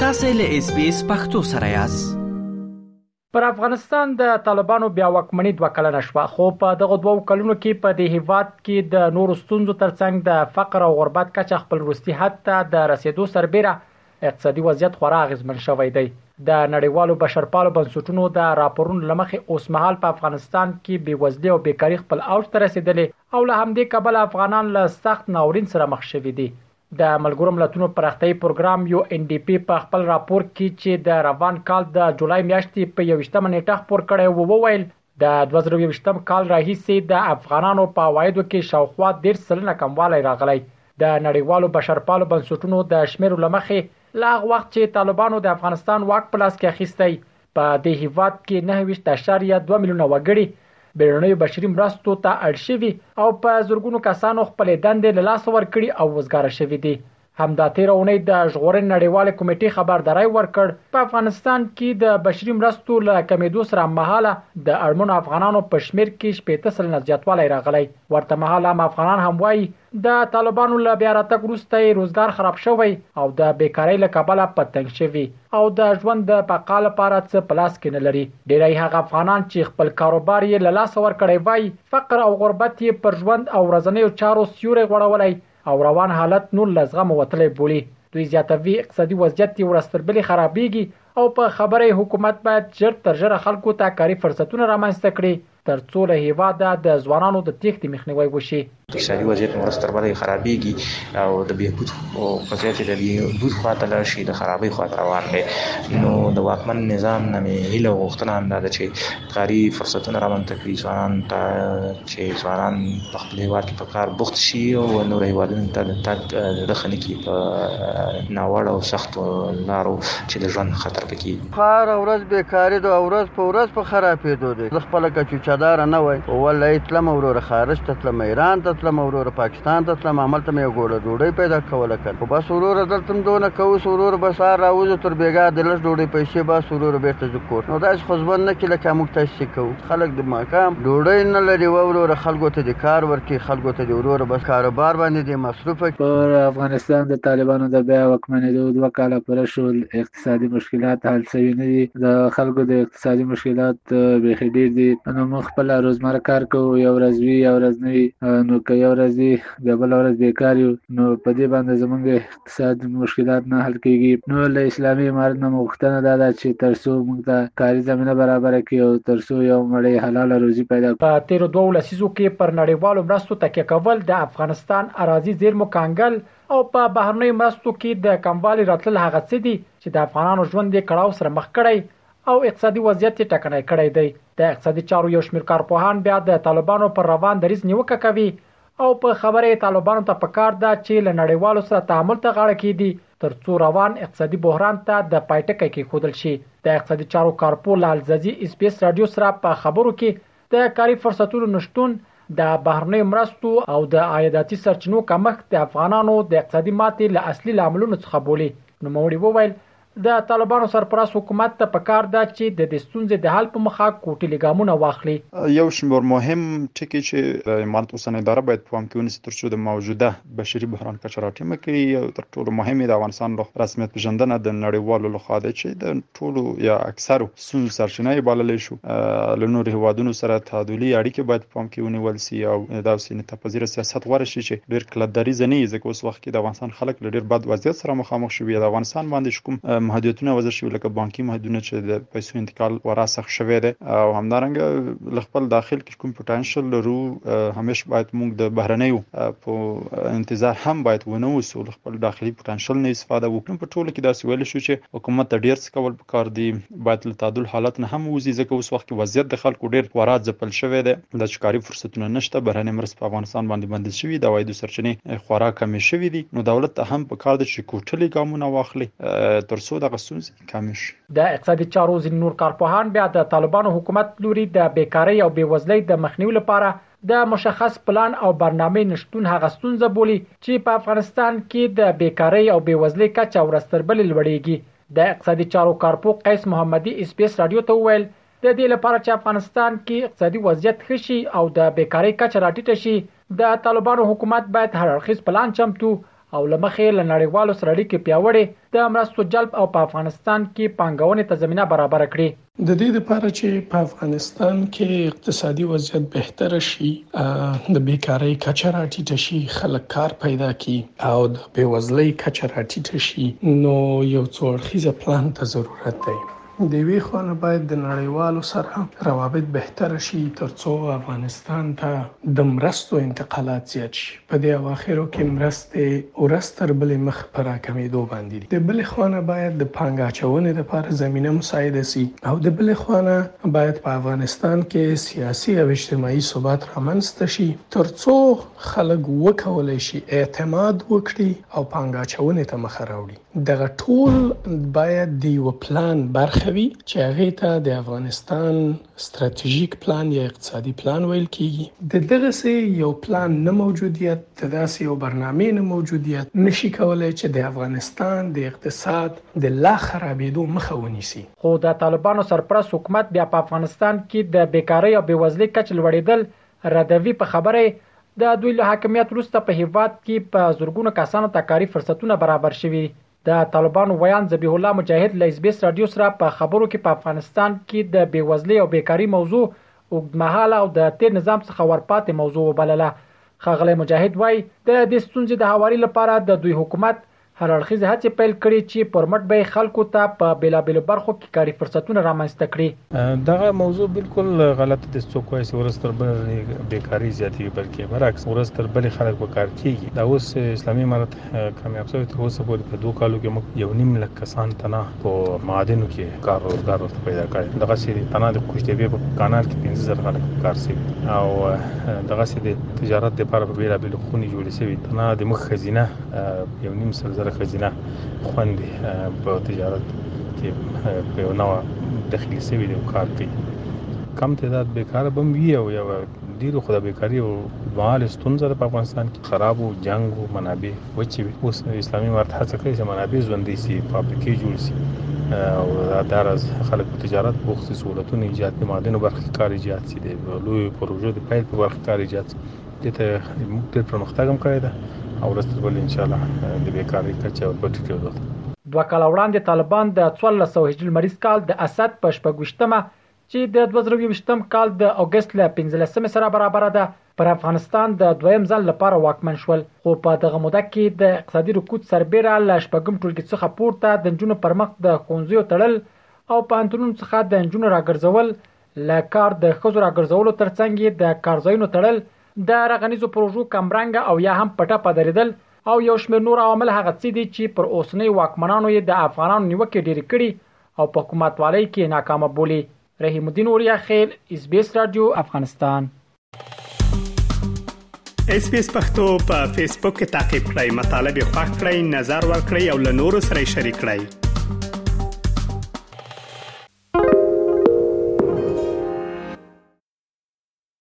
تاسو له اس بي اس پختو سره یاست پر افغانستان د طالبانو بیا وکمنۍ دوه کلنه شوه خو په دغه دوو کلونو کې په دې هیواد کې د نورو ستونزو ترڅنګ د فقر او غربت کچه خپل وروستي حد ته د رسیدو سربېره اقتصادي وضعیت خورا اغیزمن شوی دی. د نړیوالو بشرپالو بنسټونو د راپورونو له مخې اوسمهال په افغانستان کې بېوزلي او بېکاري خپل اوج ته رسېدلې او له همدې کبله افغانان له سخت ناورین سره مخ شوي دي. د ملګرو ملتونو پراختیایي پروګرام، یو این ډي پي، په خپل راپور کې چې د روان کال د جولای میاشتې په یوویشت مه نېټه خپور کړی و، وویل، د دوه زره یوویشتم کال راهیسې د افغانانو په عوایدو کې شاوخوا دېرش سلنه کموالی راغلی. د نړیوالو بشرپالو بنسټونو د شمېرو له مخې، له هغه وخت چې طالبانو د افغانستان واک په لاس کې اخیستی، په دې هېواد کې نهه ویشت اعشاریه دوه میلیونه وګړي بېړنیو بشري مرستو ته اړ شوي او په زرګونو کسانو خپلې دندې له لاسه ورکړي او وزګاره شوي دي. همدا تیر اونۍ د ژغورنې نړیوالې کمیټې خبرداری ورکړ په افغانستان کې د بشري مرستو له کمیدو سره هممهاله د اړمنو افغانانو په شمیر کې شپېته سلنه زیاتوالی راغلی ورته مهال عام افغانان هم وایي د طالبانو له بیا راتګ وروسته یې روزګار خراب شوی او د بیکارۍ له کبله په تنګ شوي او د ژوند د بقا لپاره څه په لاس کې نه لري ډیری هغه افغانان چې خپل کاروبار یې له لاسه ورکړی وایي فقر او غربت یې پر ژوند او ورځنیو چارو سیوری غوړولی او روان حالت نور له زغمه وتلی بولي. دوی زیاتوي، اقتصادي وضعیت یې ورځ تر بلې خرابېږي او په خبره یې حکومت باید ژر تر ژره خلکو ته کاري فرصتونه رامنځته کړي تر څو له هېواده د ځوانانو د تېښتې مخنیوی وشي. اقتصادي وضعیت مو ورځ تر بلې خرابېږي او د بهبود په ځای چې د بهبود خوا ته لاړ شي د خرابۍ خوا ته روان دی. نو د واکمن نظام نه مې هیله او غوښتنه همدا ده چې کاري فرصتونه رامنځته کړي ځوانان ته چې ځوانان په خپل هیواد کې په کار بوخت شي او نور هیوادونو ته د تګ د خنې کې په ناوړه او سخت لارو چې د ژوند خطر پکې هر ورځ بیکاری د ورځ په ورځ په خرابېدو دی زه خپله که چوچداره نه وای ولای تلم وروره خارج ته تلم ایران ته تلم وروره پاکستان تاند ته تلم هملته مې یو ګوله ډوډۍ پیدا کوله کنه خو بس وروره دلته هم دونه کوو چې وروره به سهار راوځو تر بېګاه د لږ ډوډۍ پیسې باسو وروره بېرته ځو کور ته نو داسې خو ژوند نه کړي لکه موږ تاسې چې کوو خلک د ماښام ډوډۍ نه لري وه وروره خلکو ته دې کار ورکړي خلکو ته دې وروره بس کاروبار باندې دې مصروف کړي. پر افغانستان د طالبانو د بیا واکمنېدو دوه کاله پوره شول، اقتصادي مشکلات حل سوي نه دي د خلکو د اقتصادي مشکلات بیخي ډیر دي نو موږ خپل روزمره کار کوو یو ورځ وي یو ورځ نه وي نو که یو ورځ وي بیا بل ورځ بیکار یو نو په دې باندې زموږ اقتصاد مشکلات نه حل کیږي نو له اسلامي امارت نه غوښتنه دا ده چې تر څو موږ ته کاري زمینه برابره کړي او تر څو یو مړی حلاله روزي پیدا کړو په تیرو دوو لسیزو کې پر نړیوالو مرستو تکیه کول د افغانستان اراضي زیرمو کنګل او په بهرنیو مرستو کې د کموالي راتلل هغه څه دي چې د افغانانو ژوند یې کړاو سره مخ کړی او اقتصادي وضعیت یې ټکنی کړی دی. د اقتصادي چارو یو شمېر کارپوهان بیا د طالبانو پر روان دریځ نیوکه کوي او په خبره یې طالبانو ته په کار ده چې له نړیوالو سره تعامل ته غاړه کېږدي تر څو روان اقتصادي بحران ته د پای ټکی کېښودل شي. د اقتصادي چارو کارپوه لال ځځي ایس بي ایس راډیو سره په خبرو کې د کاري فرصتونو نشتون، د بهرنیو مرستو او د عایداتي سرچینو کمښت د افغانانو د اقتصادي ماتې له اصلي لاملونو څخه بولي. نوموړي وویل، د طالبانو سرپرست حکومت ته په کار ده چې د دې ستونزې د حل په مخه کوټلي ګامونه واخلي. یو شمېر مهم ټکي چې د امارت اوسنۍ اداره باید په پام کې ونیسي ترڅو د موجوده بشري بحران کچه راټیمه کړي، تر ټولو مهم یې د افغانستان له رسمیت پېژندنه د نړیوالو له خوا ده چې د ټولو یا اکثرو ستونزو سرچینه یې بللی شو. له نورو هېوادونو سره تعادلي اړیکې باید په پام کې ونیول شي او داسې انعطاف پذیره سیاست غوره شي چې ډېر کلک دریځه نه وي، ځکه اوس وخت کې د افغانستان خلک له ډېر بد وضعیت سره مخامخ شوي، د افغانستان باندې چې کوم محدودیتونه وضع شوي لکه بانکي محدودیتونه چې د پیسو انتقال خورا سخت شوی دی او همدارنګه له خپل داخل کوم پټانشل لرو همیش باید موږ د بهرنیو په انتظار هم باید ونه وسو خپل داخلي پټانشل نه استفاده وکړو په ټولو کې داسې ویل شو چې حکومت ته ډیر څه کول پکار دي باید له تعادل حالت نه هم وځي ځکه اوس وخت کې وضعیت د خلکو ډیر خورا ځپل شوی دی د چکاري فرصتونه نشته بهرنۍ مرستې په افغانستان باندې بندې شوي د عوایدو سرچینې خورا کمې شوې دي نو دولت ته هم پکار دي چې کوټلي ګامونه واخلي ترڅو دغه ستونزې کمې شي. د اقتصادي چارو ځینې نور کارپوهان بیا د طالبانو حکومت لوري د بېکارۍ او بېوزلۍ د مخنیوي لپاره د مشخص پلان او برنامې نشتون هغه ستونزه بولي چې په افغانستان کې د بېکارۍ او بېوزلۍ کچه ورځ تر بلې لوړېږي. د اقتصادي چارو کارپوه قیس محمدي ایس بي ایس راډیو ته وویل، د دې لپاره چې افغانستان کې اقتصادي وضعیت ښه شي او د بېکارۍ کچه راټیټه شي، د طالبانو حکومت باید هر اړخیز پلان چمتو او له مخې یې له نړیوالو سره اړیکې پیاوړې، د مرستو جلب او په افغانستان کې پانګونې ته زمینه برابره کړي. د دې لپاره چې په افغانستان کې اقتصادي وضعیت بهتر شي، د بېکارۍ کچه راټیټه شي، خلک کار پیدا کړي او د بېوزلۍ کچه راټیټه شي، نو یو څو اړخیزه پلان ته ضرورت دی. د یوې خوا نه باید د نړیوالو سره روابط بهتر شي تر څو افغانستان ته د مرستو انتقالات زیات شي، په دې اواخرو کې مرستې ورځ تر بلې مخ په راکمېدو باندې دي، د بلې خوا نه باید د پانګه اچونې لپاره زمینه مساعده شي او د بلې خوا نه باید په افغانستان کې سیاسي او اجتماعي ثبات رامنځ ته شي تر څو خلک وکولای شي اعتماد وکړي او پانګه اچونې ته مخه راوړي. دغه ټول باید د یوه پلان برخه وي چې هغه ته د افغانستان ستراتیژیک پلان یا اقتصادي پلان ویل کیږي د دغه سه یو پلان نه موجودیت د داسې یو برنامه نه موجودیت نشي کولای چې د افغانستان د اقتصاد د لا خرابېدو مخه ونیسي خو د طالبانو سرپرست حکومت بیا په افغانستان کې د بیکارۍ او بیوزلۍ کچ لوړېدل ردوي په خبره یې د دوی له حاکمیت وروسته په هېواد کې په زرګونو کسانو ته کاري فرصتونه برابر شوي. د طالبانو ویاند ذبیح الله مجاهد له اس بي اس راډیو سره په خبرو کې په افغانستان کې د بې وزلۍ او بې کاري موضوع اوږدمهاله او د تېر نظام څخه ورپاتې موضوع وبلله. ښاغلی مجاهد وايي، د دې ستونزې د هواري لپاره د دوی حکومت هر اړخیزې هڅې پیل کړې چې پرمټ به یې خلکو ته په بېلابېلو برخو کې کاري فرصتونه رامنځته کړي. دغه موضوع بالکل غلطه ده چې څوک وایي چې ورځ تر بلې بېکاري زیاتېږي، بلکې برعکس ورځ تر بلې خلک په کار کېږي. دا اوس اسلامي امارت کامیاب شوی، تر اوسه پورې په دوو کالو کې موږ یو نیم لک کسان تنها په معادنو کې کار روزګار ورته پیدا کړي دغه سي تنه د خوشتبه په کانال کې 15000 خلک کار سي او دغه سي د تجارت لپاره په بیره بیل خوني جوړې سي تنه د مخ خزینه یو نیم سل زره خزینه خوندې په تجارت کې په یو نوع داخلي سوي دی کار کوي کم تعداد بیکاره بم وی او یا ډیرو خو د بیکاری او مال ستونزه په افغانستان کې خراب او جنگ او منابع وچې وي اوس اسلامي امارت هڅه کوي چې منابع ژوندۍ سي فابریکې جوړ سي او دا راز خلک په تجارت بوخت سہولتونه ایجاد د معدنو برخه کار ایجاد سي د لوی پروژو د پیل په برخه کار ایجاد سي دته موږ ډېر پرمختګ هم کړی دی او ورځ تر بلې ان شاء الله د بیکارۍ کچه او په ټیټېدو ده دوه کاله وړاندې طالبان د 1400 هجري لمریز کال د اسد په شپږویشتمه چې د دوه زره او یوویشتم کال د اګست له پنځلسمې سره برابره ده، پر افغانستان د دویم ځل لپاره واکمن شول، خو په دغه موده کې د اقتصادي رکود سربېره له شپږم ټولګي څخه پورته د نجونو پرمخ د ښوونځیو تړل او پوهنتونونو څخه د نجونو راګرځول، له کار د ښځو راګرځولو ترڅنګ یې د کارځایونو تړل، د رغنیزو پروژو کمرنګه او یا هم په ټپه درېدل او یو شمېر نور عوامل هغه څه دي چې پر اوسنیو واکمنانو یې د افغانانو نیوکې ډېرې کړي او په حکومتوالۍ کې ناکامه بولي رحیم الدین اوریا خیل اس بي اس رادیو افغانستان اس پی اس پختو په فیسبوک کې تا کې پلی مطلب یو فاک کړئ نظر ور کړئ او له نورو سره شریک کړئ